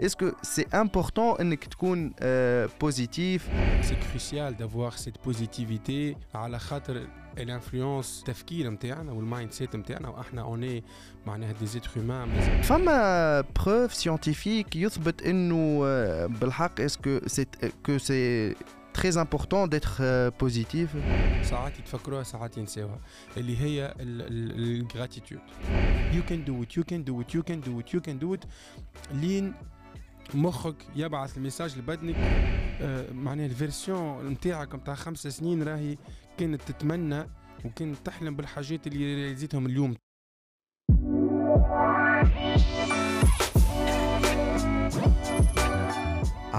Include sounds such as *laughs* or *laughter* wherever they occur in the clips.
est-ce que c'est important انك تكون positive c'est crucial d'avoir cette positivité على خاطر ال influence التفكير نتاعنا وال mindset نتاعنا وإحنا اوني معناها des êtres humains فما preuve scientifique يثبت انه بالحق est-ce que c'est que c'est très important d'être euh, positif? ساعات يتفكروها ساعات ينساوها اللي هي ال gratitude you can do it you can do it you can do it you can do it لين مخك يبعث ال message لبدنك آه معناها ال version نتاعك نتاع خمس سنين راهي كانت تتمنى وكانت تحلم بالحاجات اللي réaliseيتهم اليوم.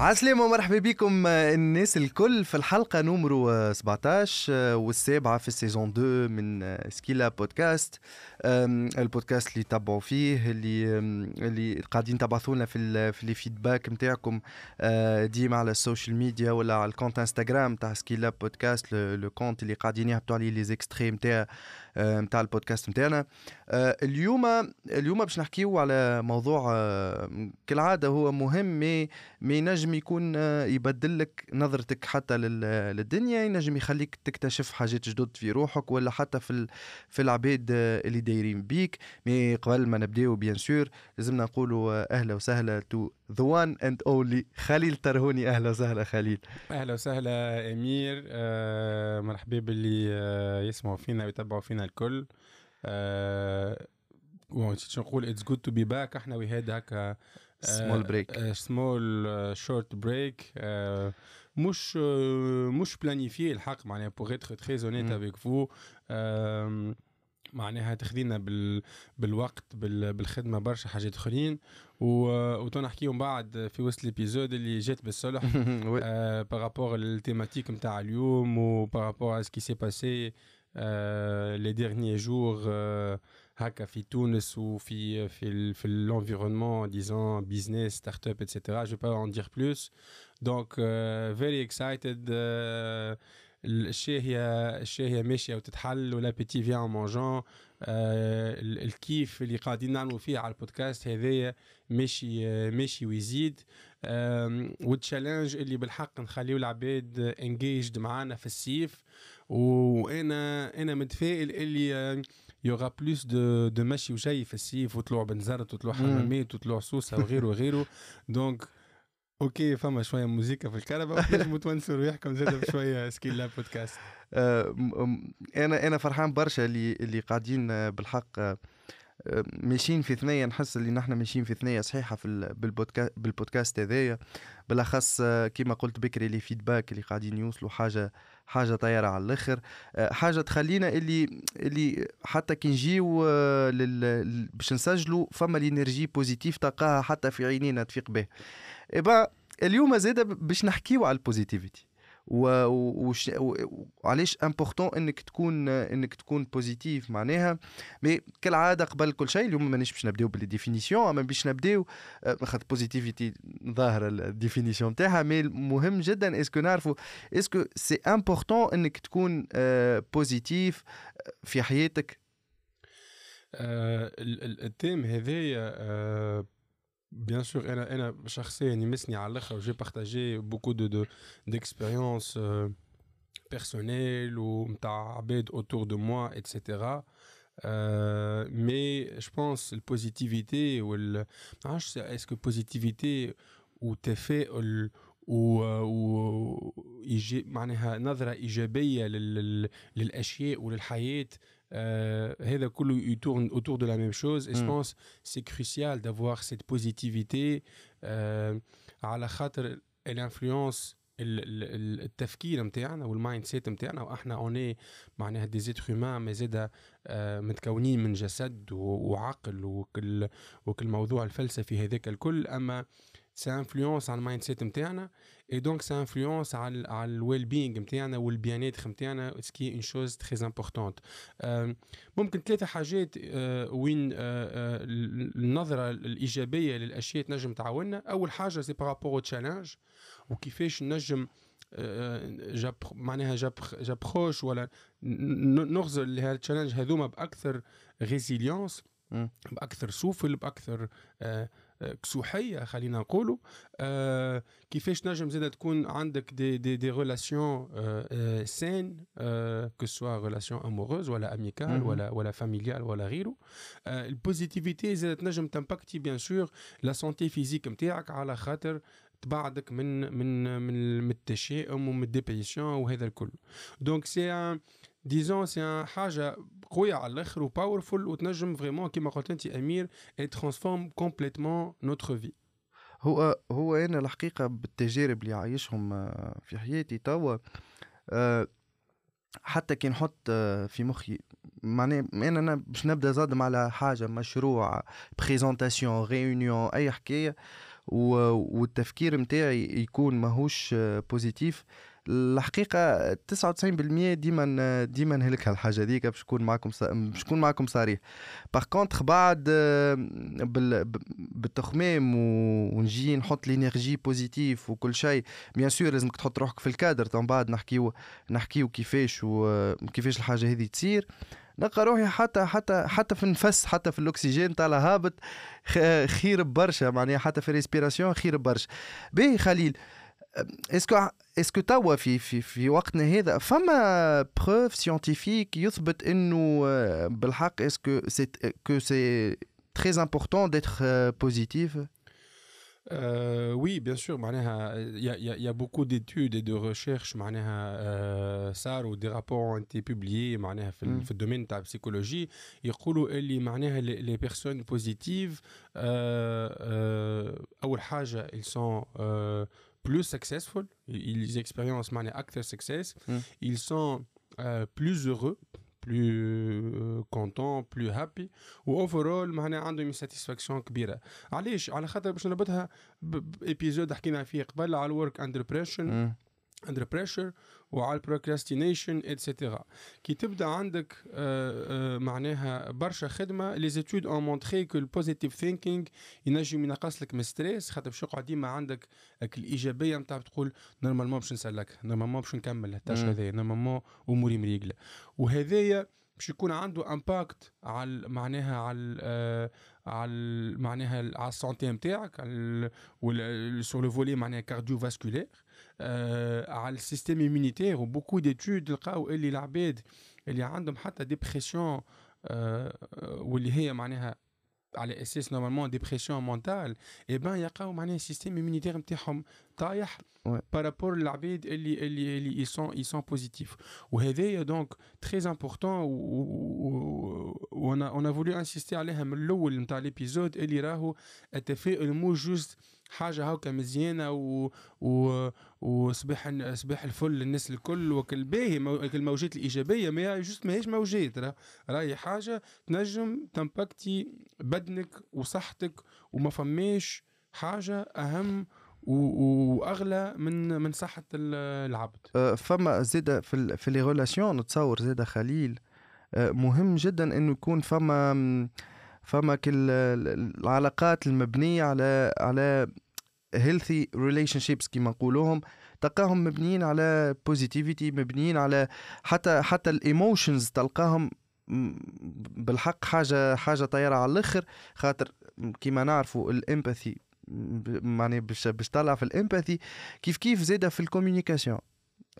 عسلامة ومرحبا بكم الناس الكل في الحلقة numéro 17 والسابعة في ال season 2 من سكيلا بودكاست. البودكاست اللي تبعوا فيه اللي اللي قاعدين تبعثونا في في ال feedback نتاعكم ديما على ال social media ولا على ال compte Instagram تاع سكيلا Podcast le compte اللي قاعدين يهبطوا عليه les extraits نتاع نتاع البودكاست نتاعنا اليوم اليوم باش نحكيو على موضوع كالعادة هو مهم مي مي ينجم يكون يبدل لك نظرتك حتى للدنيا ينجم يخليك تكتشف حاجات جدد في روحك ولا حتى في في العباد اللي دايرين بيك. mais قبل ما نبداو bien sûr لازمنا نقولوا أهلا وسهلا to the one and only خليل ترهوني. أهلا وسهلا خليل. أهلا وسهلا أمير. آه مرحبا باللي آه يسمعوا فينا ويتبعوا فينا الكل. آه نقول it's good to be back إحنا we had هكا small break small short break مش مش planifié الحق. معناها pour être très honnête avec vous معناها تخدينا بال... بالوقت بال... بالخدمة برشا حاجات أخرين. و... نحكيهم بعد في وسط ال épisode اللي جات بالصلح. *laughs* آه par rapport ال thématique نتاع اليوم و par rapport ce qui s'est passé les derniers jours هكا في تونس وفي في في l'environnement disons business startup etc je vais pas en dire plus. Donc uh, very الاشياء هي ماشية وتتحل وال appétit vient en mangeant الكيف اللي قاعدين نعملوا فيه على البودكاست هذايا ماشي ماشي ويزيد. وال challenge اللي بالحق نخليو العباد engaged معانا في السيف. وأنا أنا متفائل اللي il y aura plus de de مشي وجاي في السيف وطلوع بنزرت وطلوع حمامات وطلوع سوسة وغيره وغيره. *laughs* donc OK فما شوية موسيقى في الكهرباء *laughs* ونجموا تونسوا ريحكم زاد بشويه Skill Lab Podcast. أنا أنا فرحان برشا اللي اللي قاعدين بالحق ماشيين في ثنية نحس اللي نحن ماشيين في ثنية صحيحة في بال podcast بال podcast هذايا. بالأخص كما قلت بكري les feedbacks اللي قاعدين يوصلوا حاجة حاجة طايرة على الآخر. حاجة تخلينا اللي اللي حتى كي نجيو. باش نسجلوا فما ال énergie positive تلقاها حتى في عينينا تفيق به. إيه ben اليوم زاد باش نحكيو على ال positivité. وعلاش important إنك تكون إنك تكون positif معناها. mais كالعادة قبل كل شيء اليوم مانيش باش نبداو بال définition أما باش نبداو خاطر positivité ظاهرة ال définition تاعها mais مهم جدا est-ce que نعرفوا est-ce que c'est important إنك تكون positif في حياتك؟ ال thème هذايا Bien sûr, أنا أنا شخصيا يمسني على الآخر j'ai partagé beaucoup de de d'expériences personnelles ومتاع عباد autour de moi et cetera mais je pense ال positivité وال ما عرفتش est-ce que positivité وتفاؤل و, و... يجي معناها نظرة إيجابية لل... للأشياء Euh, il tourne autour de la même chose. Et je mm. pense c'est crucial d'avoir cette positivité. على خاطر ال influence التفكير نتاعنا وال mindset نتاعنا وإحنا on est معناها des êtres humains ما زاد متكونين من جسد وعقل وكل وكل موضوع الفلسفي هذاك الكل اما ça influence على ال mindset نتاعنا et donc ça influence على على ال well-being نتاعنا وال bien-être نتاعنا ce qui est une chose très importante ممكن ثلاثة حاجات uh, وين uh, uh, النظرة الإيجابية للأشياء تنجم تعاوننا. أول حاجة c'est par rapport challenge وكيفاش نجم j'app معناها j'app j'approche ولا نغزر ال challenges هذوما بأكثر résilience بأكثر سوفل بأكثر كسوحية خلينا نقولوا. آه كيفاش نجم زاد تكون عندك des des des relations saines que ce soit relation amoureuse ولا amicale ولا ولا familiale ولا غيره. آه ال positivité زاد تنجم تimpacti bien sûr la santé physique نتاعك على خاطر تبعدك من من من التشاؤم ومن ال dépression وهذا الكل. دونك سي ديزون سي حاجة قويه على الآخر وباورفول وتنجم فريمون كيما قلت انت امير اي ترانسفورم كومبليتمون نوتر في هو هو أنا الحقيقة بالتجارب اللي عايشهم آه، في حياتي توا آه، حتى كي نحط آه، في مخي معناها أنا باش نبدأ زادم على حاجة مشروع بريزونتاسيون ريونيون أي حكاية والتفكير متاعي يكون ماهوش positif الحقيقة 99% ديما ديما نهلكها الحاجة هذيك باش نكون معكم باش نكون معكم صريح. par contre بعد بالتخمام ونجي نحط l'énergie positive وكل شيء bien sûr لازمك تحط روحك في الكادر. من بعد نحكيو نحكيو كيفاش وكيفاش الحاجة هذه تصير. نلقى روحي حتى حتى حتى في النفس حتى في الأكسجين طالع هابط خير برشا معناها حتى في ال respiration خير برشا باهي خليل. اسكو اسكو توا في في في وقتنا هذا فما بروف سيانتيفيك يثبت انه بالحق اسكو سي كو سي تري امبورطون ديتر بوزيتيف Euh, oui, bien sûr, il y, y, y, a beaucoup d'études et de recherches euh, ça, ou des rapports ont été publiés dans le domaine de la psychologie. Ils disent les, les personnes positives, euh, euh, ils sont euh, plus successful, ils expérimentent active success, mm. ils sont euh, plus heureux بلو كونتون بلو هابي واوفرول معناها عندهم ساتيسفاكسيون كبيره علاش على خاطر باش نربطها بابيزود حكينا فيه قبل على الورك اندر بريشر اندر بريشر وعلى البروكراستينيشن اتسيتيرا كي تبدأ عندك آه، آه، معناها برشا خدمة لي زيتود اون مونتري كو البوزيتيف ثينكينغ ينجم ينقص لك من stress خاطر باش يقعد ديما عندك الايجابيه نتاع تقول normalement باش نسلك normalement باش نكمل ال tâche هذايا normalement أموري مريقلة. وهذايا باش يكون عنده impact على معناها على آه على معناها على ال santé نتاعك sur le volet معناها cardio-vasculaire على ال système immunitaire و beaucoup d'études لقاو اللي العباد اللي عندهم حتى dépression آه واللي هي معناها على أساس normalement dépression mentale eh ben يلقاو معناها ال système immunitaire نتاعهم طايح par rapport للعباد اللي اللي اللي ils sont ils sont positifs وهذايا donc très important وأنا on voulait insister عليها من الأول نتاع l'épisode اللي راهو التفاؤل مو juste حاجة هاكا مزيانة و... و... وصباح صباح الفل للناس الكل وكل باهي مو... الموجات الإيجابية ما juste ماهيش موجات راه راهي حاجة تنجم تimpacti بدنك وصحتك وما فماش حاجة أهم وأغلى من من صحة العبد. أه، فما زيد في في les relations نتصور زيد خليل أه، مهم جدا إنه يكون فما فما العلاقات المبنية على على healthy relationships كيما نقولوهم تلقاهم مبنيين على positivité مبنيين على حتى حتى ال emotions تلقاهم بالحق حاجة حاجة طياره على الآخر. خاطر كيما نعرفوا ال empathie معني باش باش طلع في ال empathie كيف كيف زاده في ال communication.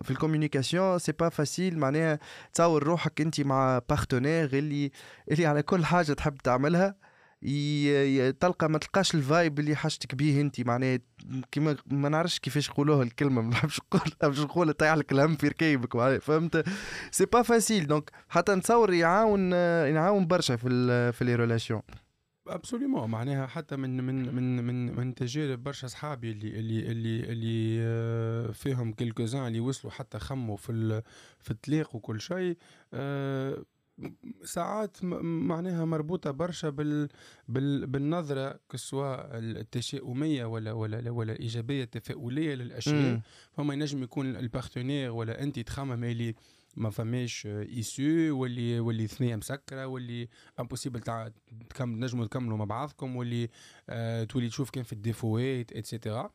في ال communication c'est pas facile معناها تصور روحك انت مع partenaire اللي اللي على كل حاجة تحب تعملها. تلقى ما تلقاش ال vibe اللي حاجتك به انت معناها كيما ما نعرفش كيفاش نقولوها الكلمة ما نحبش نقول باش نقول طيح لك الهم في ركيبك فهمت؟ c'est pas facile donc حتى نتصور يعاون يعاون برشا في في les relations absolument معناها حتى من من من من من تجارب برشا اصحابي اللي اللي اللي اللي آه، فيهم quelques-uns اللي وصلوا حتى خموا في في الطلاق وكل شيء أه ساعات معناها مربوطة برشا بال, بال بالنظرة que ce soit التشاؤمية ولا ولا ولا الايجابيه التفاؤلية للأشياء. فما ينجم يكون البارتنير ولا انت تخمم اللي ما فماش إيسو واللي واللي ثنيه مسكرة واللي امبوسيبل تكمل نجموا تكملوا مع بعضكم واللي آه تولي تشوف كان في الديفوات اتسيتيرا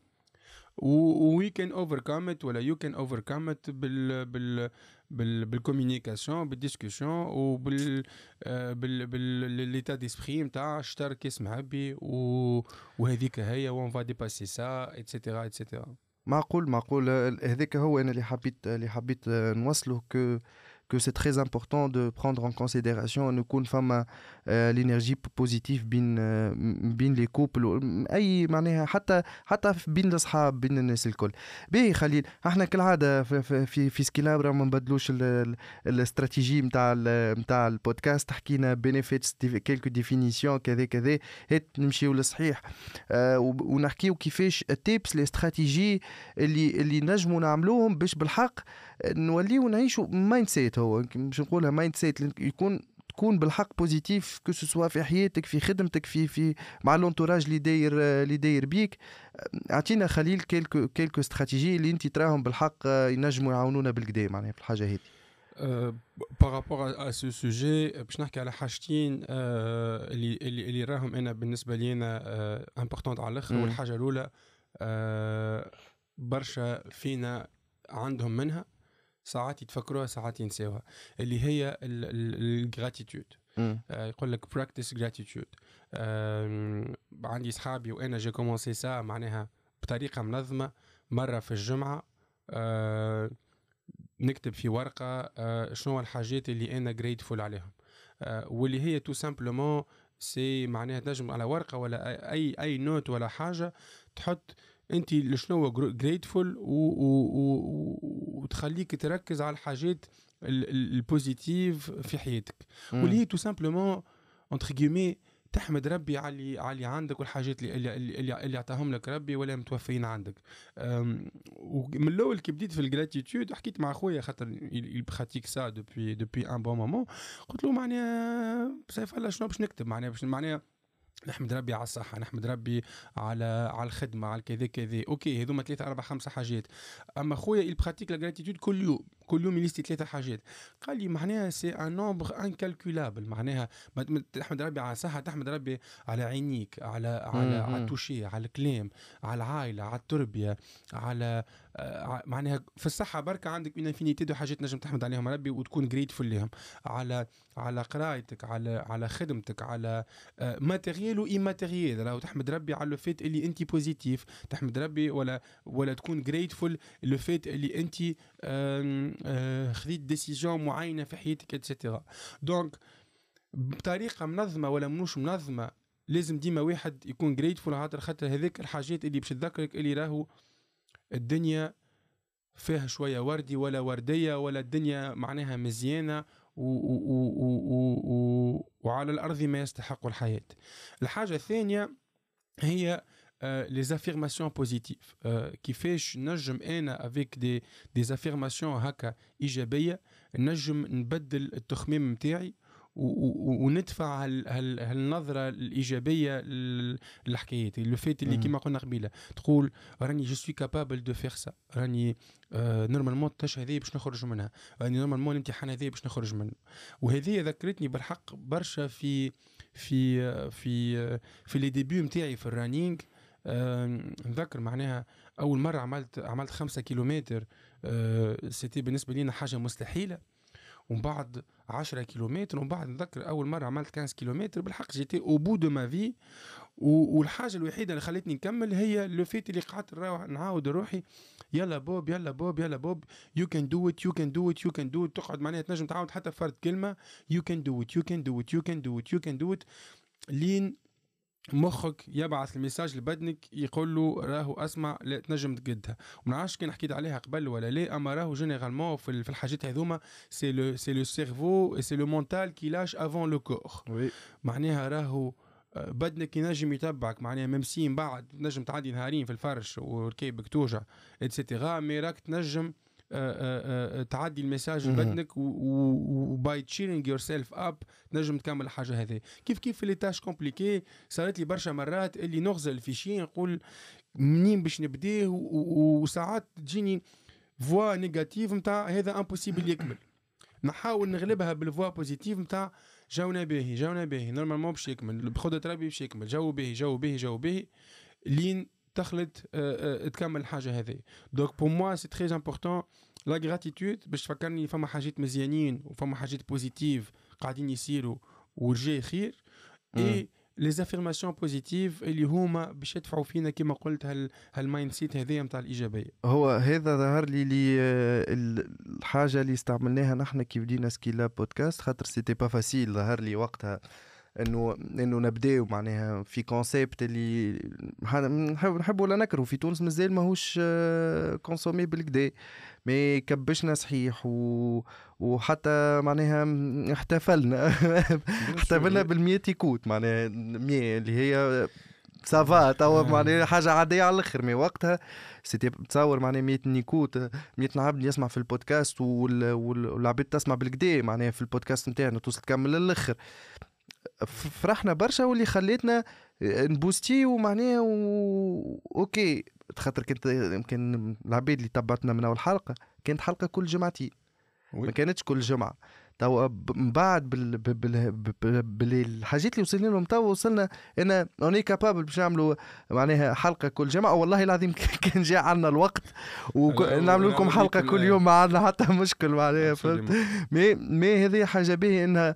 وي كان اوفركم ات ولا يو كان اوفركم ات بال بال بال بالكوميونيكاسيون بالديسكسيون وبال بال بالليتا ديسبري نتاع شتر كيس معبي وهذيك هي و on va dépasser ça et cetera et cetera معقول معقول هذاك هو أنا اللي حبيت اللي حبيت نوصله que c'est très important de prendre en considération. نكون فما l'énergie positive بين بين les couples اي معناها حتى حتى بين الاصحاب بين الناس الكل باهي خليل إحنا كالعاده في في, في سكيلابرا ما نبدلوش الاستراتيجي نتاع نتاع البودكاست حكينا benefits quelques définitions كذا كذا هات نمشيو للصحيح ونحكيو كيفاش ال tips les stratégies اللي اللي نجموا نعملوهم باش بالحق نوليو نعيشوا mindset هو باش نقولها mindset يكون تكون بالحق positif que ce soit في حياتك في خدمتك في في مع l'entourage اللي داير اللي داير بيك. أعطينا خليل quelques quelques stratégies اللي أنت تراهم بالحق ينجموا يعاونونا بالكدا معناها في الحاجة هذه. par rapport à ce sujet باش نحكي على حاجتين اللي اللي اللي راهم أنا بالنسبة لي أنا importantes على الأخر. والحاجة الأولى برشا فينا عندهم منها. ساعات يتفكروها ساعات ينساوها. اللي هي ال gratitude آه يقول لك practice gratitude عندي صحابي وأنا j'ai commencé ça معناها بطريقة منظمة. مرة في الجمعة آه نكتب في ورقة آه شنو الحاجات اللي أنا grateful عليهم. آه واللي هي tout simplement c'est معناها تنجم على ورقة ولا ee note ولا حاجة تحط انت لشنو grateful وتخليك تركز على الحاجات ال positives في حياتك. واللي هي tout simplement entre كيما تحمد ربي على اللي على اللي عندك والحاجات اللي اللي, اللي, اللي عطاهم لك ربي ولا متوفرين عندك. ومن الأول كي بديت في ال gratitude حكيت مع خويا خاطر pratique ça depuis depuis un bon moment قلت له معناها سيف الله شنو باش نكتب معناها باش معناها نحمد ربي على الصحة نحمد ربي على على الخدمة على كذا كذا. okay هذوما ثلاثة أربعة خمسة حاجات. أما خويا يpratique la gratitude كل يوم. كل يوم يlister ثلاثة حاجات. قال لي معناها c'est un nombre incalculable معناها تحمد ربي على الصحة تحمد ربي على عينيك على على على ال toucher على الكلام على العائلة على التربية على معناها في الصحة بركة عندك une infinité de حاجات نجم تحمد عليهم ربي وتكون grateful لهم. على على قرايتك على على خدمتك على matériel و immatériel راهو تحمد ربي على le fait اللي انت positif تحمد ربي ولا ولا تكون grateful le fait اللي انت خذيت decision معينة في حياتك et cetera donc بطريقة منظمة ولا منوش منظمة لازم ديما واحد يكون grateful خاطر خاطر هذيك الحاجات اللي باش تذكرك اللي راهو الدنيا فيها شوية وردي ولا وردية ولا الدنيا معناها مزيانة و و و و و وعلى الأرض ما يستحق الحياة. الحاجة الثانية هي les affirmations positives كيفاش نجم أنا avec des des affirmations هكا ايجابيه نجم نبدل التخميم نتاعي وندفع هالنظره الايجابيه للحكايات le fait اللي كيما قلنا قبيله تقول راني je suis capable de faire ça راني normalement ال tâche هذه باش نخرج منها راني normalement الامتحان هذه باش نخرج منه وهذه ذكرتني بالحق برشا في في في في les débuts نتاعي في ال running نذكر معناها أول مرة عملت عملت خمسة كيلومتر c'était بالنسبة لينا حاجة مستحيلة. ومن بعد 10 كيلومتر ومن بعد نذكر أول مرة عملت 15 كيلومتر بالحق j'étais au bout de ma vie والحاجة الوحيدة اللي خلتني نكمل هي le fait اللي قعدت نعاود روحي. يلا بوب يلا بوب يلا بوب. you can do it you can do it you can do it تقعد معناها تنجم تعاود حتى فرد كلمة. you can do it you can do it you can do it you can do it لين مخك يبعث ال message لبدنك يقول له راهو أسمع لا تنجم تقدها وما نعرفش كان حكيت عليها قبل ولا لا أما راهو généralement في الحاجات هذوما c'est le c'est le cerveau c'est le mental qui lâche avant le corps معناها راهو بدنك ينجم يتبعك معناها même si من بعد تنجم تعدي نهارين في الفرش وركيبك توجع et cetera mais راك تنجم تعدي ال message لبدنك و by cheering yourself up تنجم تكمل الحاجة هذه. كيف كيف في les tâches compliquées صارت لي برشا مرات اللي نغزر ال fichier نقول منين باش نبداه وساعات تجيني voix négative نتاع هذا impossible يكمل. نحاول نغلبها بال voix positive نتاع جونا باهي جونا باهي. normalement باش يكمل. بقدرة ربي باش يكمل. جو باهي جو باهي جو باهي. لين تخلط آه، آه، تكمل الحاجة هذه. donc pour moi c'est très important la gratitude باش تفكرني فما حاجات مزيانين وفما حاجات positives قاعدين يصيروا والجاي خير. et les affirmations positives اللي هما باش يدفعوا فينا كما قلت هال هال mindset هذايا نتاع الايجابيه هو هذا ظهر لي لي آه، الحاجة اللي استعملناها نحن كي بدينا سكيلا بودكاست خاطر c'était pas facile ظهر لي وقتها. انه إنه نبداو معناها في concept اللي نحب ولا نكره في تونس مازال ماهوش consommé بالكدا مي كبشنا صحيح و... وحتى معناها احتفلنا. *laughs* احتفلنا بالمية écoute معناها. مية اللي هي ça va توا معناها حاجة عادية على الآخر. mais وقتها c'était تصور معناها 100 نيكوت 100 عبد يسمع في البودكاست والعباد تسمع بالكدا معناها في البودكاست نتاعنا. توصل تكمل للآخر. فرحنا برشا واللي خليتنا نبوستي ومعناها و... OK خاطر كنت يمكن العباد اللي تبعتنا من أول حلقة كانت حلقة كل جمعتين ما كانتش كل جمعة. توا من بعد بال... بال... بال... بالحاجات اللي وصلنا لهم توا وصلنا أنا on est capables باش نعملوا معناها حلقة كل جمعة. والله العظيم *laughs* كان جاء عنا الوقت ونعمل لكم حلقة كل يوم ما عندنا حتى مشكل معناها مي مي هذه حاجة باهية إنها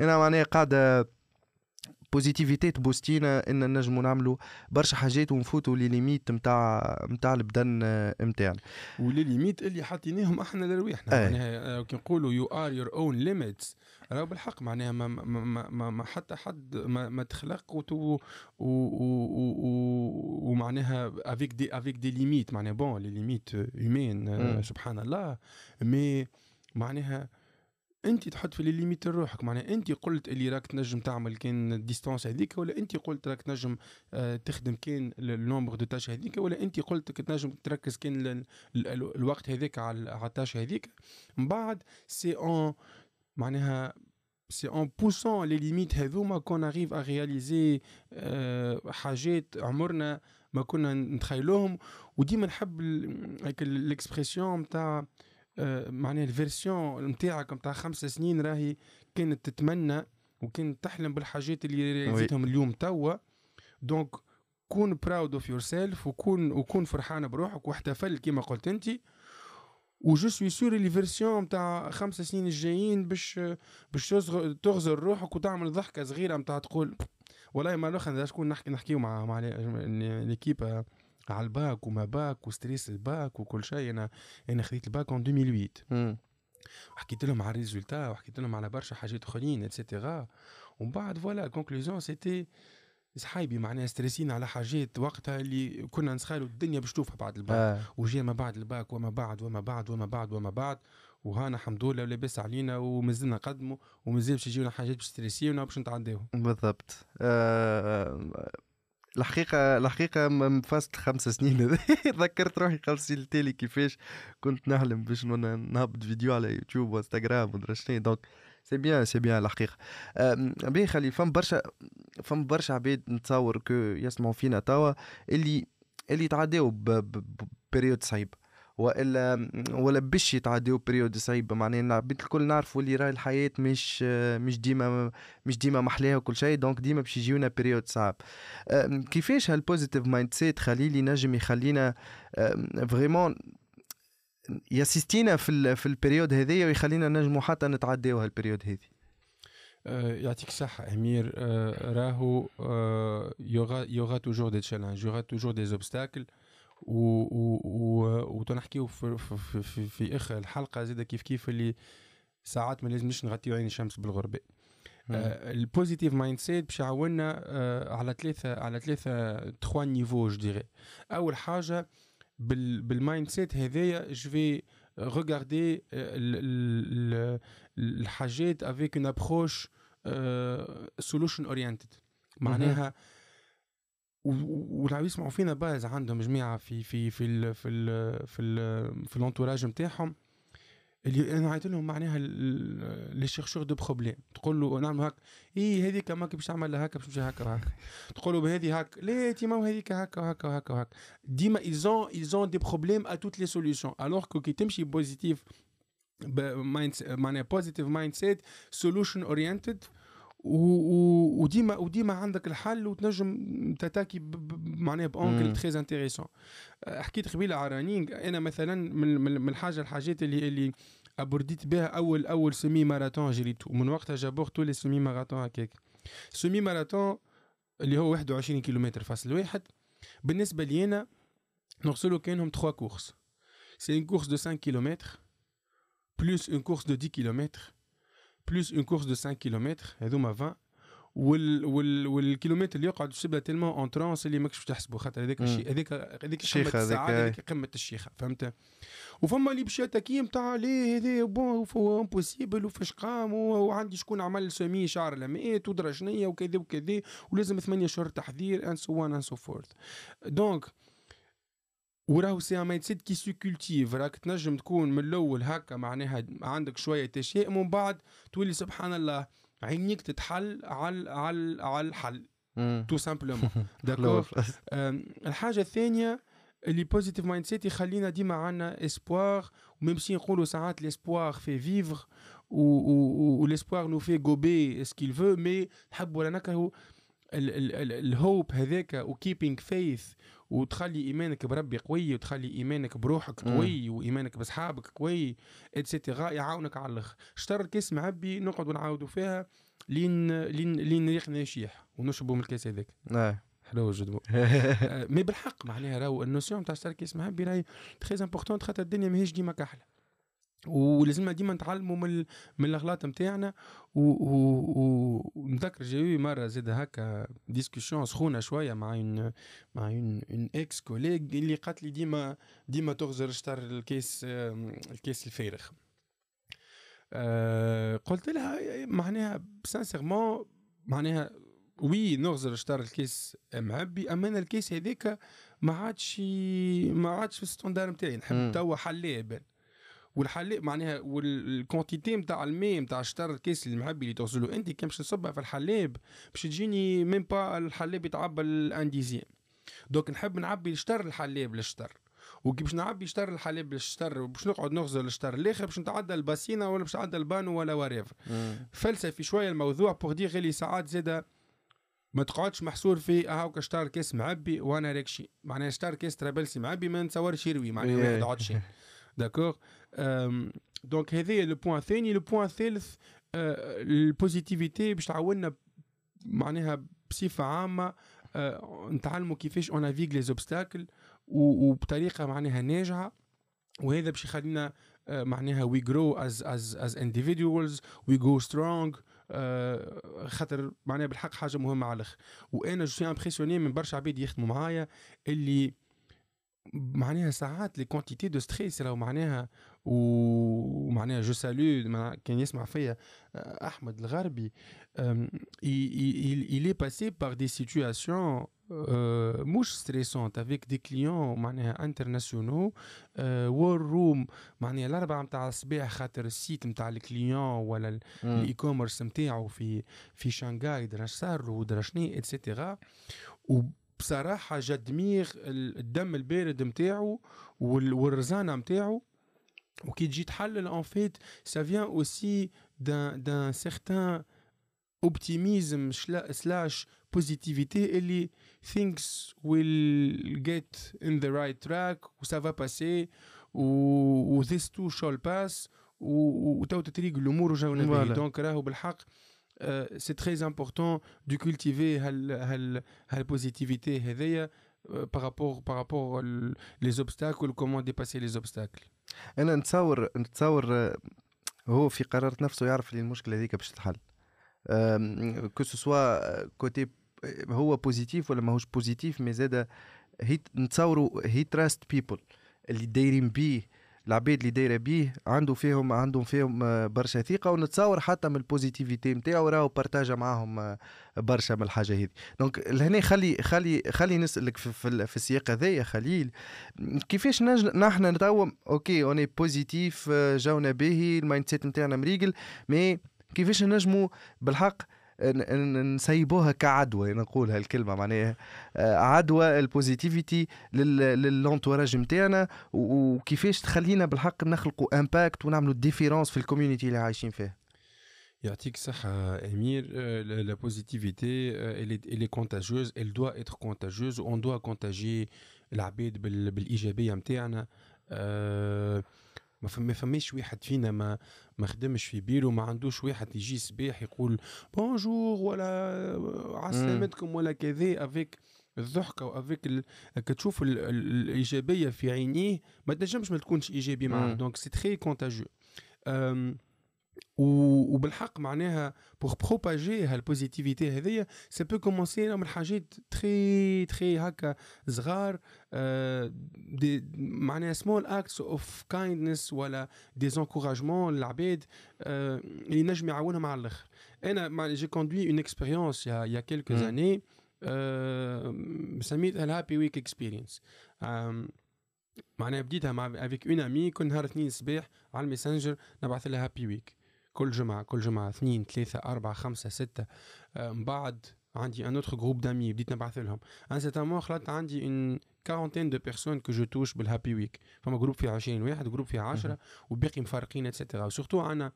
أنا معناها قاعدة positivité تبوستينا إن نجموا نعملوا برشا حاجات ونفوتوا les limites نتاع نتاع البدن نتاعنا و les limites اللي حاطيناهم أحنا لرواحنا أي. معناها كي نقولوا you are your own limits راهو بالحق معناها ما, ما, ما, ما حتى حد ما, ما تخلق ومعناها avec des avec des limites معناها bon les limites humaines سبحان الله. mais معناها انت تحط في limites روحك معناها انت قلت اللي راك تنجم تعمل كان ال distance هذيك ولا انت قلت راك تنجم آه، تخدم كان ال nombre de tâches هذيك ولا انت قلت تنجم تركز كان الوقت هذاك على ال tâche هذيك. من بعد c'est en معناها c'est en poussant les limites هذوما qu'on arrive à réaliser حاجات عمرنا ما كنا نتخيلوهم. وديما نحب ال expression نتاع آه، معناها ال version نتاعك نتاع خمس سنين راهي كانت تتمنى وكانت تحلم بالحاجات اللي رياليزيتهم اليوم توا. donc كون proud of yourself وكون وكون فرحان بروحك واحتفل كما قلت انت. و je suis sûr اللي version نتاع خمس سنين الجايين باش باش تغزر روحك وتعمل ضحكة صغيرة نتاع تقول والله ما نخ شكون نحكي نحكيو مع مع l'équipe على الباك وما bac و stress ال bac وكل شيء. أنا أنا خذيت ال bac en 2008 وحكيت لهم على ال résultat وحكيت لهم على برشا حاجات أخرين et cetera ومن بعد voilà conclusion c'était صحايبي معناها ستريسين على حاجات وقتها اللي كنا نسخالوا الدنيا باش توفى بعد الباك. آه. وجي ما بعد الباك وما بعد وما بعد وما بعد وما بعد. وهانا الحمد لله لاباس علينا ومازلنا نقدموا ومازال باش يجيونا حاجات باش ستريسيونا باش نتعداوهم بالضبط. آه الحقيقة الحقيقة من فاست خمس سنين. *laughs* ذكرت روحي خمس سنين التالي كيفاش كنت نحلم باش نهبط فيديو على يوتيوب وإنستغرام ودرا شنو. donc c'est bien c'est bien الحقيقة. باهي خلي فم برشا فم برشا عباد نتصور كو يسمعوا فينا توا اللي اللي تعداو ب période صعيب وإلا ولا باش يتعداو période صعيبه معناها الكل نعرفوا اللي راهي الحياة مش مش ديما مش ديما محلاها وكل شيء donc ديما باش يجيونا périodes صعب. كيفاش هال positive mindset خليلي نجم يخلينا vraiment ياسيستينا في في ال période هذيا ويخلينا نجموا حتى نتعداو هال période هذه يعطيك الصحة أمير. راهو يوغا يوغا توجور دي تشالنج يوغا توجور دي زوبستاكل وتنحكيو في, في, في, في آخر الحلقة زيد كيف كيف اللي ساعات ما لازمش نغطيو عين الشمس بالغربة. آه ال positive mindset باش يعاوننا آه على ثلاثة على ثلاثة trois niveaux je أول حاجة بال بال mindset هذايا je vais regarder الحاجات avec une approche solution oriented معناها والعباد يسمعوا فينا باز عندهم جماعة في في في ال في ال في ال في ال entourage نتاعهم اللي أنا عيط لهم معناها les chercheurs de problèmes تقول له نعمل هكا اي هذيك ماك باش تعمل هكا باش هكا وهكا. تقول له بهذه هكا لا تي ما هذيك هكا وهكا وهكا وهكا. ديما ils ont ils ont des problèmes à toutes les solutions alors que كي تمشي positive معناها positive mindset solution oriented وديما وديما عندك الحل وتنجم تتاكي معناها ب angle très intéressant حكيت قبيلة على running أنا مثلا من, من الحاجة الحاجات اللي اللي أبرديت بها أول أول semi-marathon جريته. ومن وقتها جابوه tous les semi-marathons هكاك. semi-marathon اللي هو 21 كيلومتر فاصل واحد. بالنسبة لي أنا نقسمو كأنهم 3 كورس سي une course de 5 km plus une course de 10 km plus une course de 5 km هذوما 20 وال وال والكيلومتر اللي يقعد تسيبها تيلمون اون ترونس اللي ماكش تحسبه خاطر هذاك الشيء هذيك هذيك السعاده هذيك قمة الشيخة فهمت؟ وفما اللي باش يتكي نتاع ليه هذا بون امبوسيبل وفاش قام وعندي شكون عمل سمي شعر لمئات ودرجنية وكذا وكذا ولازم ثمانية شهور تحضير ان سو ان سو فورث دونك وراهو سي سيت كي سو كولتيف راك تنجم تكون من الأول هكا معناها عندك شوية تشاؤم ومن بعد تولي سبحان الله عينيك تتحل على على على الحل. تو سامبلومون داكور الحاجة الثانية اللي بوزيتيف مايند سيت يخلينا ديما عندنا اسبوار وميم سي نقولوا ساعات ليسبوار في فيفر و ليسبوار نو في غوبي سكيل فو مي نحب ولا نكرهوا ال hope هذاك و keeping faith وتخلي إيمانك بربي قوي وتخلي إيمانك بروحك قوي وايمانك بأصحابك قوي et cetera يعاونك على الأخر. شطر الكاس معبي نقعد نعاودوا فيها لين لين لين ريقنا يشيح ونشربوا من الكاس هذاك. آه. حلو جد *laughs* mais بالحق معناها راهو ال notion تاع شطر الكاس معبي راهي très important خاطر الدنيا ماهيش ديما كحله ولازمنا ديما نتعلموا من من الأغلاط نتاعنا ونذكر جاوي مرة زاد هكا discussion سخونة شوية مع une مع une ex-collègue اللي قالت لي ديما ديما تغزر شطر الكيس الكيس الفارغ. أه قلت لها معناها sincèrement معناها oui نغزر شطر الكيس معبي أما أنا الكيس هذاك ما عادش ما عادش في ال standard نتاعي نحب توا حلاب والحلي معناها والكونتيتي نتاع الماء نتاع شطر الكاس اللي المعبي اللي توصلو أنت كان باش تصبها في الحلاب باش تجيني ميم با الحلاب يتعبى الأنديزيام. دوك نحب نعبي شطر الحلاب للشطر. وكي باش نعبي شطر الحليب للشطر باش نقعد نغزل الشطر الآخر باش نتعدى الباسينه ولا باش نتعدى البانو ولا وريف فلسفي شوية الموضوع بوغ دير غير ساعات زادة. ما تقعدش محصور في هاوكا شطار كاس معبي وأنا راكشي معناها شطار كاس ترابلسي معبي ما نتصورش يروي معناها ما يقعدش. *laughs* d'accord donc هذا le point الثاني le point الثالث ال positivité باش تعاوننا معناها بصفه عامه نتعلموا كيفاش on avec les obstacles وبطريقه معناها ناجعه وهذا باش يخلينا معناها we grow as as as individuals we grow strong خاطر معناها بالحق حاجة مهمه على الآخر وأنا je suis impressionné من برشا عباد يخدموا معايا اللي معناها ساعات les quantités de stress راهو معناها ومعناها je salue كان يسمع فيا احمد الغربي il est passé par des situations euh, مش stressantes avec des clients معناها internationaux war room معناها الاربعه نتاع الصباح خاطر ال site نتاع ال client ولا ال e-commerce نتاعو في في شانغاي درا صار ودرا شنو et cetera بصراحة j'admire الدم البارد نتاعو والرزانة نتاعو وكي تجي تحلل en fait ça vient aussi d'un d'un certain optimisme slash positivité اللي things will get in the right track و ça va passer و this too shall pass و تو تتريق الأمور وجاونا donc راهو بالحق c'est très important de cultiver هال هال هال positivité هذيا par rapport par rapport les obstacles comment dépasser les obstacles أنا نتصور نتصور هو في قرارة نفسه يعرف اللي المشكلة هذيك باش تتحل que ce soit كوتي هو positif ولا ماهوش positif mais زاد هي نتصوروا he trusts people اللي دايرين بيه العباد اللي دايرة بيه عنده فيهم عندهم فيهم آه، برشا ثقة ونتصور حتى من ال positivité نتاعو راهو بارتاجا معاهم آه، برشا من الحاجة هذه donc لهنا خلي خلي خلي نسألك في, في, في السياق هذايا خليل كيفاش نج... نحن نتو okay on est positif جاونا باهي ال mindset نتاعنا مريقل mais كيفاش نجموا بالحق نسيبوها كعدوى نقولها الكلمة معناها. آه، عدوى ال positivité ل l'entourage نتاعنا وكيفاش تخلينا بالحق نخلقوا impact ونعملوا différence في ال community اللي عايشين فيها؟ يعطيك الصحة أمير. la positivité elle est, elle contagieuse elle être contagieuse. On doit contagier العباد بالإيجابية نتاعنا ما فماش واحد فينا ما ما خدمش في بيرو ما عندوش واحد يجي صباح يقول bonjour ولا عسلامتكم ولا كذا avec الضحكة و avec ال... كتشوف ال... الإيجابية في عينيه ما تنجمش ما تكونش ايجابي معاه. donc c'est très contagieux وبالحق معناها pour propager هال positivité هذيا ça peut commencer من حاجات très très هكا صغار des معناها small acts of kindness ولا des encouragements للعباد اللي نجم يعاونهم على الآخر. أنا j'ai conduit une expérience il y a quelques années سميتها ال happy week experience معناها بديتها مع avec une amie كل نهار اثنين الصباح على ال Messenger نبعث لها happy week كل جمعة كل جمعة اثنين ثلاثة أربعة خمسة ستة من بعد عندي un autre groupe d'amis بديت نبعث لهم. à un certain moment خلطت عندي une quarantaine de personnes que je touche بال happy week فما groupe فيه 20 واحد groupe فيه 10 وباقي مفارقين et cetera و surtout عندنا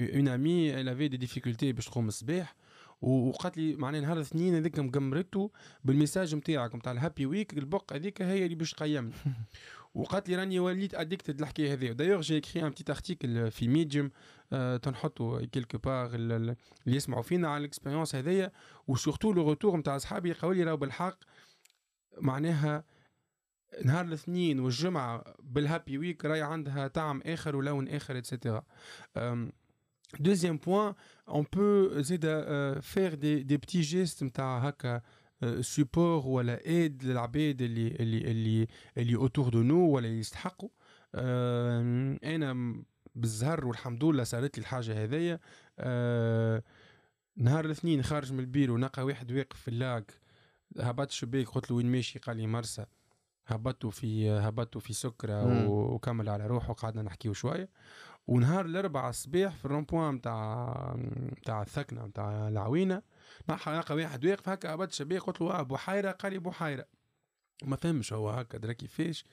une amie elle avait des difficultés باش تقوم الصباح. وقالت لي معناها نهار الاثنين هذيك مقمرته بال message نتاعك نتاع ال happy week البق هذيك هي اللي باش تقيمني. *laughs* وقالت لي راني وليت addicted الحكاية هذه d'ailleurs j'ai écrit un petit article في Medium آه تنحطوا quelque part اللي يسمعوا فينا على ال expérience هذيا. و surtout le retour نتاع أصحابي قالوا لي راهو بالحق معناها نهار الاثنين والجمعة بال happy week راهي عندها طعم آخر ولون آخر et cetera Deuxième point, on peut euh, faire des, des petits gestes support ولا aide للعباد اللي اللي اللي اللي autour de nous ولا يستحقوا أنا بالزهر والحمد لله صارت لي الحاجة هذيا نهار الاثنين خارج من البيرو نلقى واحد واقف في اللاك هبط شباك قلت له وين ماشي قال لي مرسى هبطوا في هبطوا في سكره وكمل على روحه وقعدنا نحكيو شوية ونهار الأربعاء الصباح في ال rond-point نتاع نتاع الثكنة نتاع العوينة نلقى واحد واقف هكا هبط شبيه قلت له بحيره قال لي بحيره ما فهمش هو هكا درا كيفاش.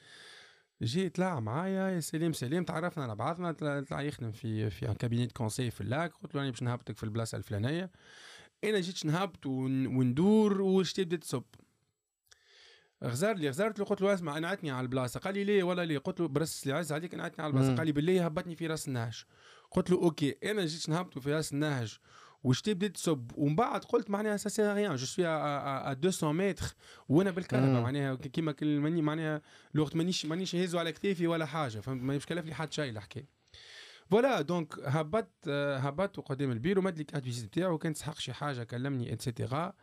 جي طلع معايا يا سليم سليم تعرفنا على بعضنا طلع يخدم في في un cabinet conseil في اللاك. قلت له راني باش نهبطك في البلاصة الفلانية. أنا جيت نهبط وندور وشتي بدأت تصب. غزار لي غزرت له قلت له اسمع أنا عتني على البلاصة. قال لي ليه؟ ولا ليه؟ قلت له برس لي عز عليك أنا عتني على البلاصة. قال لي بالله هبطني في راس النهج. قلت له okay. أنا جيت نهبط في راس النهج وشتي بديت تصب ومن بعد قلت معناها ça c'est rien je suis à 200 متر وأنا بالكرهبة. معناها كيما ماني معناها الوقت مانيش مانيش هزو على كتافي ولا حاجة فهمت؟ مش كلف لي حد شيء الحكاية voilà donc هبطت هبطت قدام البيرو مد لي carte visite بتاعو كان تستحق شي حاجة كلمني et cetera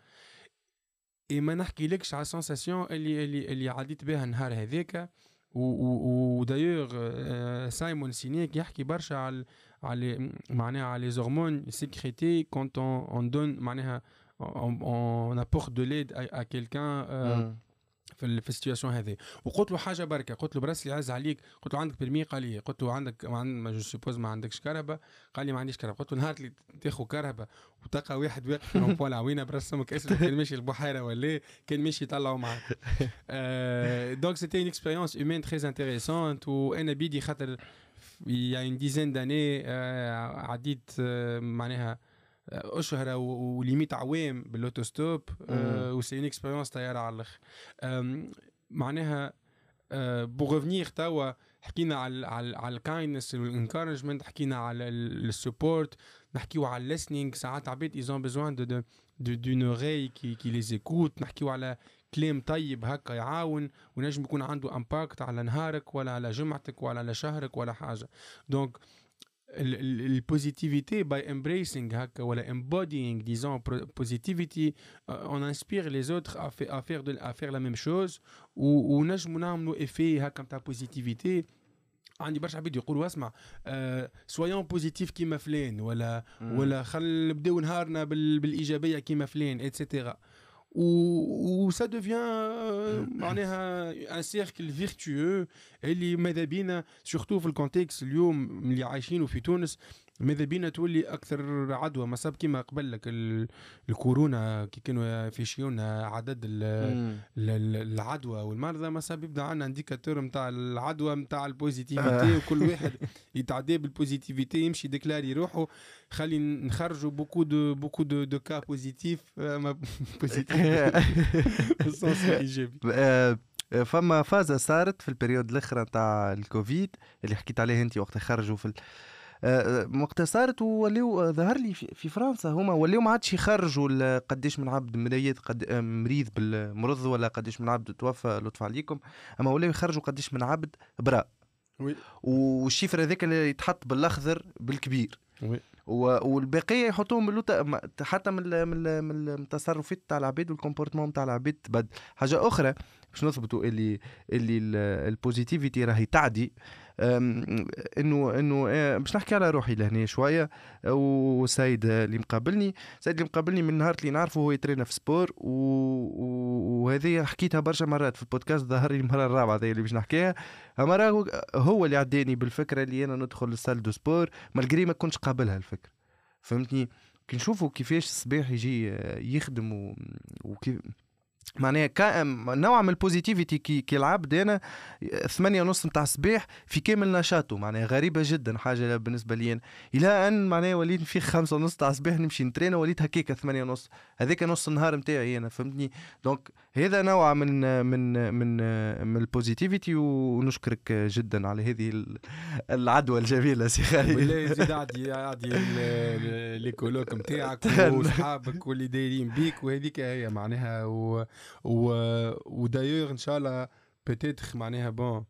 et ما نحكيلكش على ال sensation اللي اللي اللي عديت بها النهار هذاك و d'ailleurs Simon Sinek يحكي برشا على على معناها على les hormones sécrétées quand on donne معناها on apporte de l'aide à quelqu'un في في ال situation هذه. وقلت له حاجة بركة قلت له براسلي عز عليك. قلت له عندك permis قال لي قلت له عندك ما je suppose ما عندكش كرهبة؟ قال لي ما عنديش كرهبة. قلت له نهار اللي تاخذ كرهبة وتلقى واحد واقف في rond-point العوينه *laughs* برسمك اسمه كان ماشي البحيرة ولا كان ماشي يطلعوا معاك donc c'était une expérience humaine très intéressante وأنا بيدي خاطر il y a une dizaine d'années عديت معناها أشهر وليميت عوام بال auto-stop أه و c'est une expérience طياره على الأخر. معناها pour revenir توا حكينا على على على ال kindness وال encouragement حكينا على ال support نحكيو على ال listening ساعات عباد ils ont besoin de de d'une oreille qui qui les écoute نحكيو على كلام طيب هكا يعاون ونجم يكون عنده impact على نهارك ولا على جمعتك ولا على شهرك ولا حاجة. donc ال positivité by embracing هكا ولا embodying this positivity on inspire les autres à faire de à faire la même chose ونجموا نعملوا effet هكا نتاع positivité عندي برشا عباد يقولوا اسمع آه soyons positifs كيما فلان ولا ولا خل نبداو نهارنا بالايجابيه كيما فلان et cetera و ça devient معناها un cercle vertueux اللي ماذا بينا surtout في ال contexte اليوم اللي عايشينه في تونس ماذا بينا تولي أكثر عدوى؟ ماذابي كيما قبل لك الكورونا كي كانوا يaffichiw عدد العدوى. والمرضى ما صاب يبدأ عندنا indicateur نتاع العدوى نتاع ال positivité وكل واحد *laughs* يتعدى بال positivité يمشي يديكلاري روحه. خلي نخرجوا beaucoup de beaucoup de de cas positifs *laughs* positifs. *laughs* بال sens الايجابي فما فازة صارت في ال période الأخرى نتاع الكوفيد اللي حكيت عليه أنت وقت خرجوا في وقتها صارت ولاو ظهر لي في فرنسا هما ولاو ما عادش يخرجوا قديش من عبد مريض قد مريض بالمرض ولا قديش من عبد توفى لطف عليكم أما ولاو يخرجوا قديش من عبد برا oui. وال chiffre هذاك اللي يتحط بالأخضر بالكبير. oui. والبقية يحطوهم باللوتا حتى من من التصرفات تاع العباد وال comportement تاع العباد. تبدل حاجة أخرى باش نثبتوا اللي اللي ال positivité راهي تعدي إنه إنه آه، باش نحكي على روحي لهنا شوية وسيد اللي مقابلني. سيد اللي مقابلني من نهار اللي نعرفه هو يترينا في sport وهذه حكيتها برشا مرات في البودكاست ظهر لي المرة الرابعة هذه اللي باش نحكيها. أما هو اللي عداني بالفكرة اللي أنا ندخل لل salle de sport malgré ما كنتش قابلها الفكرة. فهمتني؟ كي نشوفوا كيفاش الصباح يجي يخدم وكيف معناها. نوع من ال positivité كي, كي العبد أنا ثمانية ونص نتاع الصباح في كامل نشاطه معناها غريبة جدا حاجة بالنسبة لي أنا إلى أن معناها وليت في خمسة ونص تاع الصباح نمشي نترينا وليت هكاك ثمانية ونص. هذاك نص النهار نتاعي أنا فهمتني؟ donc هذا نوع من من من من ال positivité ونشكرك جدا على هذه العدوى الجميلة سي خالد. والله زيد عادي عادي les collègues نتاعك وصحابك واللي دايرين بيك وهذيك هي معناها و و ودايوغ ان شاء الله peut-être معناها bon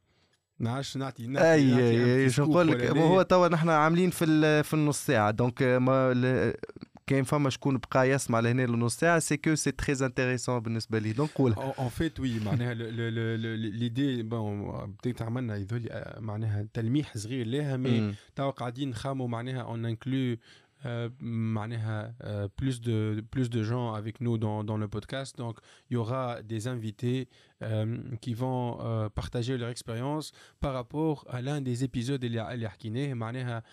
نعرفش نعطي نعطي اي اي شو نقول لك؟ هو توا نحن عاملين في في النص ساعة. donc ما كاين فما شكون بقى يسمع لهنا لنص ساعة. c'est que c'est très intéressant بالنسبة لي. donc قولها en fait oui معناها l'idée bon بديت عملنا يذولي معناها تلميح صغير لها mais توا قاعدين نخاموا معناها on inclut Euh, euh, plus de plus de gens avec nous dans, dans le podcast donc il y aura des invités euh, qui vont euh, partager leur expérience par rapport à l'un des épisodes اللي اللي حكيناه معناها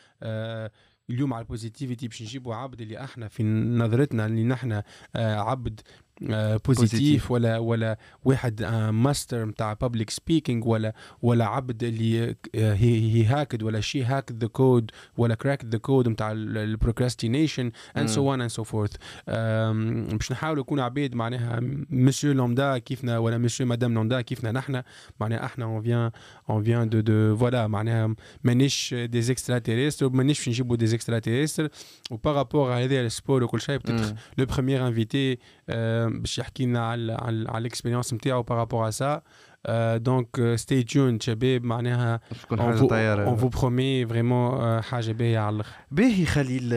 اليوم على البوزيتيفيتي باش نجيبوا عبد اللي احنا في نظرتنا اللي نحن عبد بوزيتيف ولا ولا واحد ماستر نتاع public speaking ولا ولا عبد اللي هي hacked ولا شي hack the code ولا crack the code نتاع ال procrastination and so on and so forth باش نحاولوا نكونوا عباد معناها monsieur lambda كيفنا ولا monsieur madame lambda كيفنا نحن معناها إحنا on vient on vient de de voilà معناها مانيش des extraterrestres مانيش باش نجيبوا des extraterrestres و par rapport على هذا ال sport وكل شيء le premier invité باش يحكي لنا على على, ال expérience نتاعو par rapport à ça donc stay tuned شباب. معناها تكون حاجة طيارة. on vous promet vraiment حاجة باهية على الآخر. باهي خليل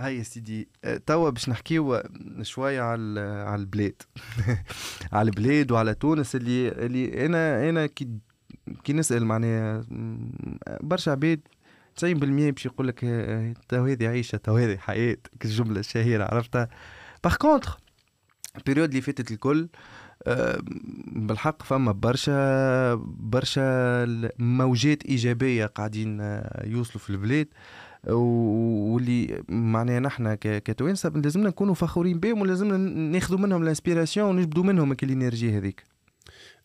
هاي يا سيدي. توا باش نحكيو شوية على على البلاد. *laughs* على البلاد وعلى تونس اللي اللي أنا أنا كي كي نسأل معناها برشا عباد 90% باش يقول لك تو هذه عيشة تو هذه حياة. الجمله الشهيره عرفتها؟ par contre ال période اللي فاتت الكل آه، بالحق فما برشا برشا موجات إيجابية قاعدين آه، يوصلوا في البلاد واللي معناها نحن كتوانسة لازمنا نكونوا فخورين بهم ولازمنا ناخذوا منهم ال inspiration ونجبدوا منهم ال énergie هذيك.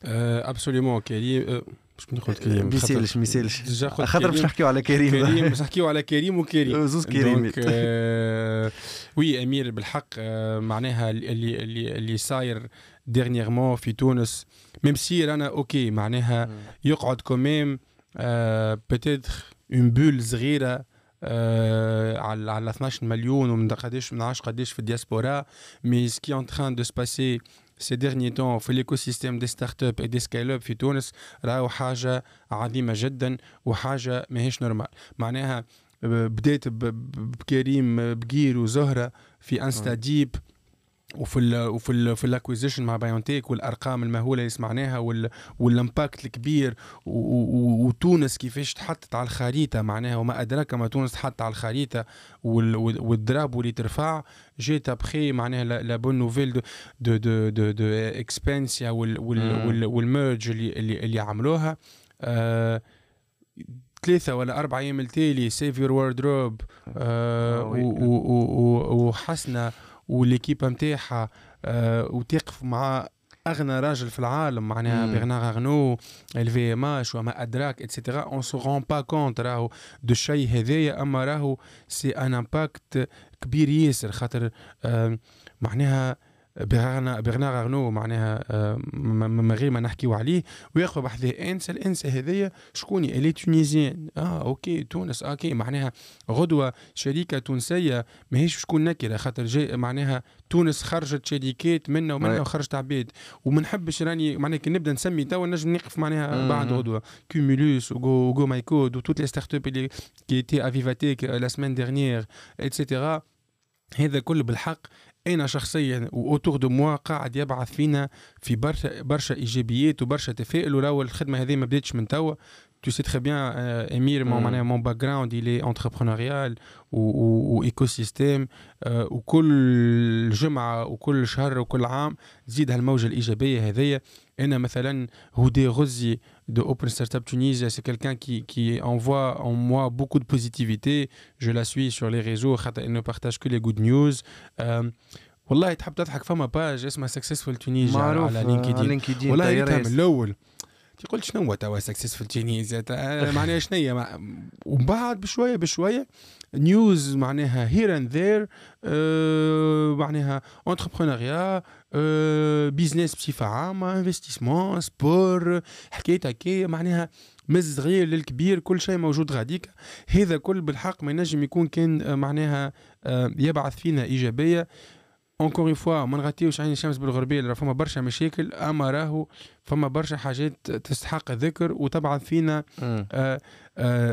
absolument كريم باش ندخل كريم ما يسالش ما يسالش خاطر باش نحكيو على كريم. كريم *laughs* باش نحكيو على كريم وكريم. *laughs* زوز كريم. *laughs* آه oui أمير بالحق آه معناها اللي اللي اللي صاير dernièrement في تونس même si رانا okay معناها يقعد quand même آه peut-être une bulle صغيرة آه على على 12 مليون ومن قداش من عارفش قداش في ال diaspora mais ce qui est en train de se passer ces derniers temps في ال écosystème des startups et des scale-ups في تونس راهو حاجة عظيمة جدا وحاجة ماهيش normal معناها بديت بكريم بقير وزهرة في InstaDeep. وفي ال وفي ال في ال acquisition مع BioNTech والأرقام المهولة اللي سمعناها وال impact الكبير وتونس كيفاش تحطت على الخريطة معناها وما أدراك ما تونس تحط على الخريطة وال drapeau اللي ترفع juste après معناها la bonne nouvelle de de de de, de Expensya وال merge اللي اللي, اللي عملوها. آه ثلاثة ولا أربع أيام التالي Save Your Wardrobe وحسنة و l'équipe نتاعها آه وتقف مع أغنى راجل في العالم معناها Bernard Arnault LVMH وما أدراك et cetera on se rend pas compte راهو دو الشيء هذايا أما راهو c'est un impact كبير ياسر خاطر آه معناها Bernard Arnault معناها آه، من غير ما نحكيو عليه وياخذ بحذاه انسى الانسى هذايا شكون elle est tunisienne. آه okay تونس آه، okay معناها غدوة شركه تونسية ماهيش شكون نكرة خاطر جاي معناها تونس خرجت شركات منا ومنا وخرجت عباد. وما نحبش راني معناها كي نبدأ نسمي توا نجم نقف معناها بعد غدوة. Cumulus و Go GoMyCode و toutes les startups اللي qui étaient à VivaTech la semaine dernière et cetera هذا كله بالحق أنا شخصيا؟ و autour de moi قاعد يبعث فينا في برشا برشا إيجابيات وبرشا تفاؤل. ولو الخدمة هذه ما بداتش من توا. Tu sais très bien, euh, Emile, mon, mm. mon background, il est entrepreneurial ou, ou, ou écosystème euh, وكل جمعة وكل شهر وكل عام تزيد هالموجة الإيجابية هذيا أنا مثلا هودي غزي de Open Startup Tunisia, c'est quelqu'un qui, qui envoie en moi beaucoup de positivité. Je la suis sur les réseaux, elle ne partage que les good news. Euh, والله تحب تضحك فما باج اسمها سكسسفول تونيزيا على لينكدين والله ريتها من الأول تقول شنو توا successful Tunisians معناها شنيا مع... ومن بعد بشوية بشوية news معناها here and there معناها entrepreneuriat business بصفة عامة investissement sport حكاية هكايا معناها من الصغير للكبير كل شيء موجود غاديك. هذا كل بالحق ما ينجم يكون كان معناها يبعث فينا إيجابية. encore une fois ما نغطيوش عين الشمس بالغربيه راه فما برشا مشاكل اما راهو فما برشا حاجات تستحق الذكر وتبعث فينا آه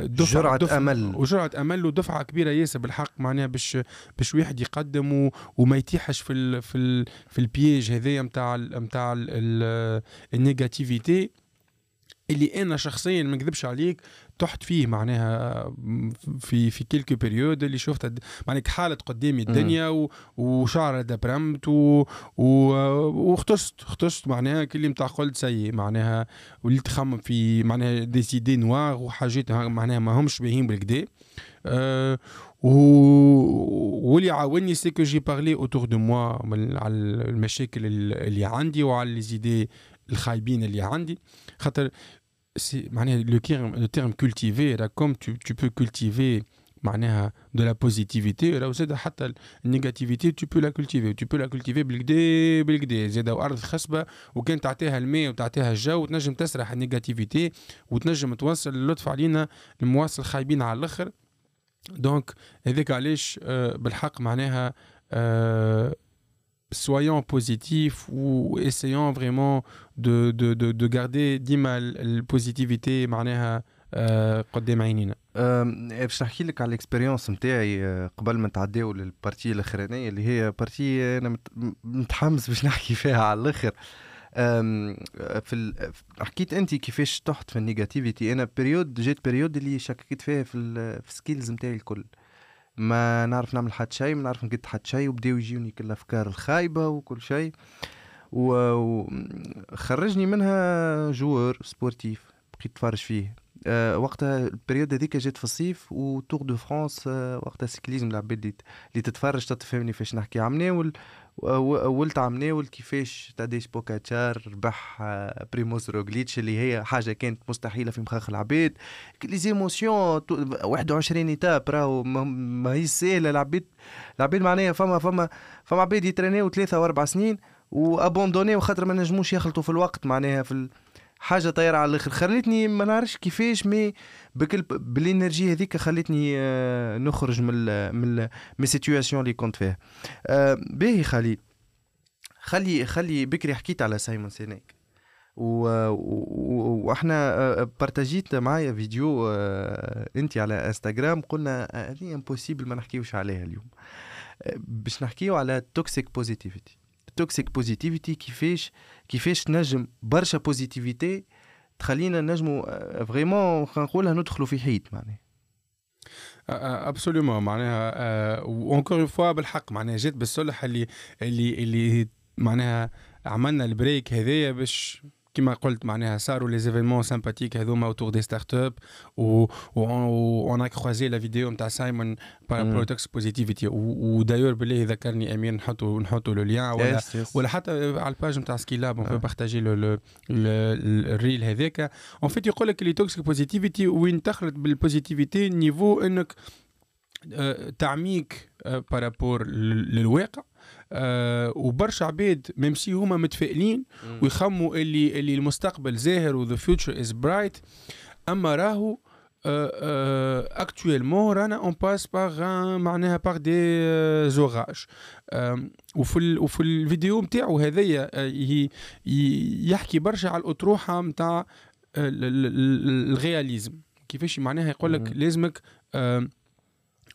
دفعة جرعة دفع امل وجرعة امل ودفعة كبيرة ياسر بالحق معناها باش باش واحد يقدم وما يتيحش في ال في ال في ال piège هذايا نتاع نتاع ال négativité اللي أنا شخصيا ما نكذبش عليك تحت فيه معناها في في quelques périodes اللي شفت معناها حالت قدامي الدنيا و... وشعر دبرمت و... و... واختصت اختصت معناها كل متاع قلت سي معناها وليت تخمم في معناها دي سيدي نوار وحاجات معناها ما همش باهين بالكدا أه. واللي عاوني سي كو جي بارلي اوتور دو موا على المشاكل اللي عندي وعلى لي زيدي الخايبين اللي عندي خاطر le terme, cultiver là, comme tu, tu peux cultiver de la positivité راهو زاد حتى ال négativité tu peux la cultiver. Tu peux la cultiver بالكدا بالكدا زاد ارض خصبه وكان تعطيها الماء وتعطيها الجو وتنجم تسرح ال négativité وتنجم توصل اللطف علينا المواصل خايبين على الآخر donc هذاك علاش بالحق معناها soyons positifs ou essayons vraiment de, de, de, de garder ديما ال positivité معناها قدام عينينا باش نحكي لك على ال expérience نتاعي قبل ما نتعداو لل partie الأخرانية اللي هي partie أنا متحمس باش نحكي فيها على الآخر. في ال... حكيت أنت كيفاش تحت في ال négativité. أنا période جات بيريود اللي شككت فيها في, ال... في ال skills نتاعي الكل. ما نعرف نعمل حد شيء ما نعرف نقد حد شيء وبداو يجيوني كل الأفكار الخايبة وكل شيء. وخرجني منها joueur sportif بقيت نتفرج فيه. وقتها ال période هذيك جات في الصيف و Tour de France وقتها cyclisme العباد اللي تتفرج تتفهمني فاش نحكي. عمناول ولا عمناول كيفاش تادي بوغاتشار ربح آه، بريموس روغليتش اللي هي حاجة كانت مستحيلة في مخاخ العباد. les émotions 21 étapes راهو ما هي سهلة. العباد العباد معناها فما فما فما عباد يـ entraîner و ثلاثة واربع سنين و abandonner وخاطر ما نجموش يخلطوا في الوقت معناها في حاجة طايرة على الآخر. خلتني ما نعرفش كيفاش mais بكل بال énergie هذيك خلتني آه، نخرج من من من ال situation اللي كنت فيها. آه، باهي خليل خلي خلي بكري حكيت على سايمون سينيك و... وإحنا آه، partagé ت معايا فيديو انت على انستغرام قلنا هذه impossible ما نحكيوش عليها اليوم. باش نحكيو على toxic positivity toxic positivity كيفاش كيفاش نجم. برشا positivité تخلينا نجموا vraiment خلينا نقولها ندخلوا في حيط معناها. absolument معناها و encore une fois بالحق. معناها جات بالصلح اللي اللي اللي معناها عملنا ال break هذايا باش كما قلت معناها صاروا les événements sympathiques هذوما autour des start-up و on a creusé la vidéo نتاع سايمون par rapport toxic positivity و d'ailleurs بالله ذكرني امير نحطوا نحطوا le lien ولا ولا حتى على ال page نتاع سكيلاب on peut partager le ال reel هذاك en fait يقول لك اللي toxic positivity وين تخلط بال positivité niveau انك تعميك par rapport للواقع آه وبرشا عباد même si هما متفائلين ويخموا اللي اللي المستقبل زاهر و the future is bright أما راهو actuellement رانا on passe par معناها par des orages وفي وفي الفيديو نتاعو هذايا يحكي برشا على الأطروحة نتاع ال réalisme. كيفاش معناها يقول لك لازمك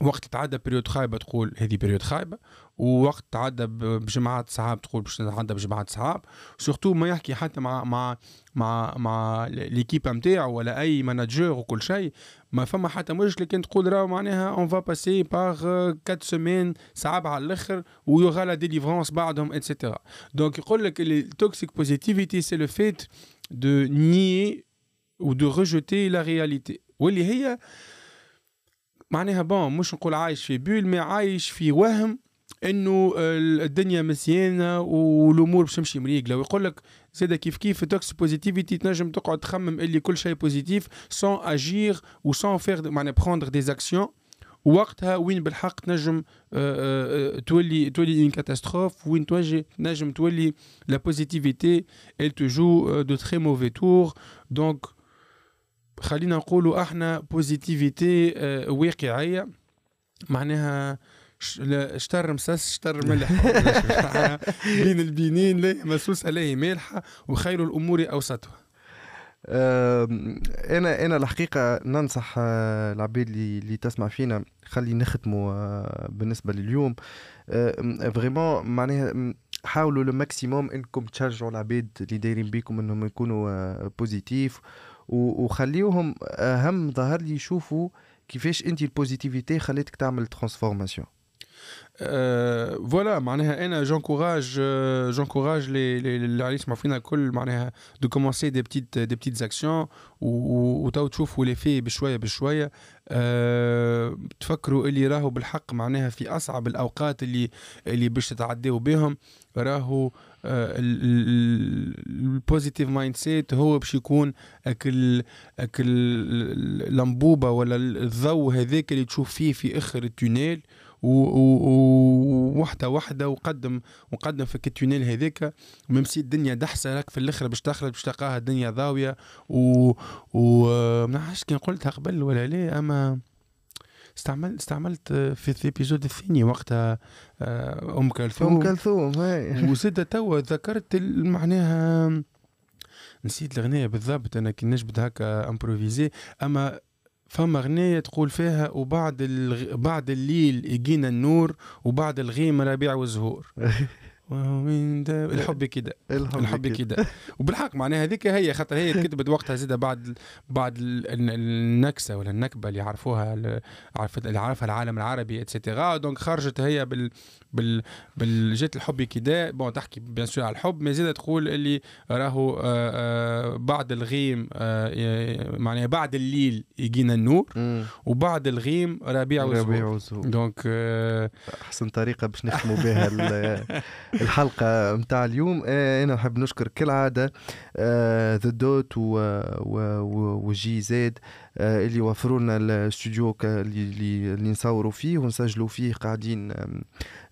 وقت تعدى période خايبة تقول هذه période خايبة ووقت تعدى بجماعات صحاب تقول باش نتعدى بجماعات صحاب. surtout ما يحكي حتى مع مع مع مع l'équipe نتاعو ولا أي manager وكل شيء ما فما حتى مشكله كان تقول راه معناها on va passer par 4 semaines صعب على الآخر و y aura la délivrance بعدهم et cetera donc يقول لك ال toxic positivity c'est le fait de nier ou de rejeter la réalité. واللي هي معناها bon مش نقول عايش في bulle mais عايش في وهم إنه الدنيا مزيانة والأمور باش تمشي مريقلة. ويقول لك زاد كيف كيف toxic positivity تنجم تقعد تخمم إللي كل شيء positif sans agir و sans faire معناها prendre des actions وقتها وين بالحق تنجم تولي تولي une catastrophe وين توجي تنجم تولي la positivité elle te joue de très mauvais tours. Donc خلينا نقولوا إحنا positivité واقعية. معناها شطر مسوس شطر مالح. *laughs* بين البينين لا مسوس لا مالح وخير الأمور أوسطها. أنا أنا الحقيقة ننصح العباد اللي, اللي تسمع فينا خلي نختموا بالنسبة لليوم. vraiment معناها حاولوا le maximum إنكم تشجعوا العباد اللي دايرين بيكم إنهم يكونوا positifs وخليوهم أهم ظهر لي يشوفوا كيفاش أنت ال positivité خليتك تعمل transformation voilà معناها أنا j'encourage j'encourage les اللي عليه يسمعوا فينا الكل معناها de commencer des petites des petites actions وتو تشوفوا les faits بشوية بشوية. أه تفكروا اللي راهو بالحق معناها في أصعب الأوقات اللي اللي باش تتعداو بهم راهو البوزيتيف مايند سيت هو باش يكون اكل أكل الانبوبه ولا الضوء هذاك اللي تشوف فيه في آخر التونيل ووحده وحدة وقدم وقدم في التونيل هذاك. وممسي الدنيا دحسة لك في الآخر باش تخرج باش تلقاها الدنيا ضاوية و, و... ما نعرفش قلتها قبل ولا لا أما استعملت استعملت في ال épisode الثاني وقتها أم كلثوم. أم كلثوم *laughs* وزاد توا ذكرت معناها نسيت الأغنية بالضبط أنا كي نجبد هكا improviser أما فما أغنية تقول فيها وبعد الغ... بعد الليل يجينا النور وبعد الغيم ربيع وزهور *laughs* ومن الحب كده. الحب, الحب كده؟ وبالحق معناها هذيك هي خاطر هي *laughs* كتبت وقتها زيدا بعد بعد النكسة ولا النكبة اللي عرفوها عرفت اللي عرفها العالم العربي et cetera donc خرجت هي بال بال بالجيت الحب كده. bon تحكي bien sûr على الحب mais زيدا تقول اللي راهو آآ آآ بعد الغيم معناها بعد الليل يجينا النور. وبعد الغيم ربيع وزهور. donc أحسن طريقة باش نختموا بها *laughs* الحلقة نتاع اليوم. أنا نحب نشكر كالعاده ذا دوت وجي زاد اللي وفروا لنا الاستوديو اللي, اللي نصوروا فيه ونسجلوا فيه قاعدين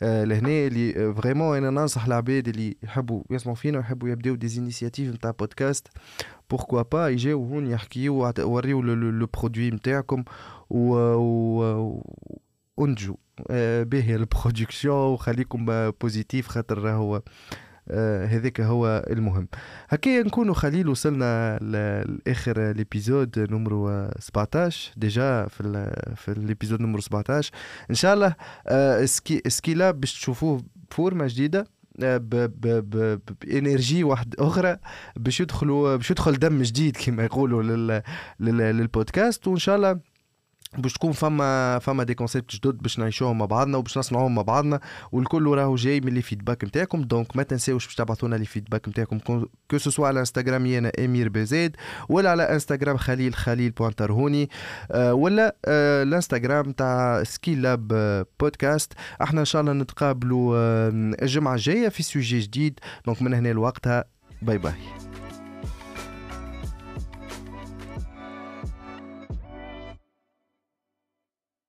لهنا. اللي فريمون أنا ننصح العباد اللي يحبوا يسمعوا فينا ويحبوا يبداو دي زينيسياتيف نتاع بودكاست بوركوا با يجيو هون يحكيو وريو لو برودوي نتاعكم و, و انجو باهي البرودكسيون وخليكم بوزيتيف خاطر راهو هذاك هو المهم. هكا نكونوا خليل وصلنا لآخر ال épisode نمرو 17 déjà في في ال épisode نمرو 17 إن شاء الله Skill Skill Lab باش تشوفوه بفورمة جديدة ب énergie واحد أخرى باش يدخلوا باش يدخل دم جديد كما يقولوا للبودكاست. وإن شاء الله باش تكون فما فما des concepts جدد باش نعيشوهم مع بعضنا وباش نصنعوهم مع بعضنا والكل راهو جاي من les feedbacks نتاعكم. donc ما تنساوش باش تبعثوا لنا les feedbacks نتاعكم que ce soit على انستغرام أنا امير بزيد ولا على انستغرام خليل خليل point ترهوني آه، ولا آه، الإنستغرام تاع Skill Lab Podcast إحنا إن شاء الله نتقابلوا الجمعة الجاية في sujet جديد. donc من هنا لوقتها bye bye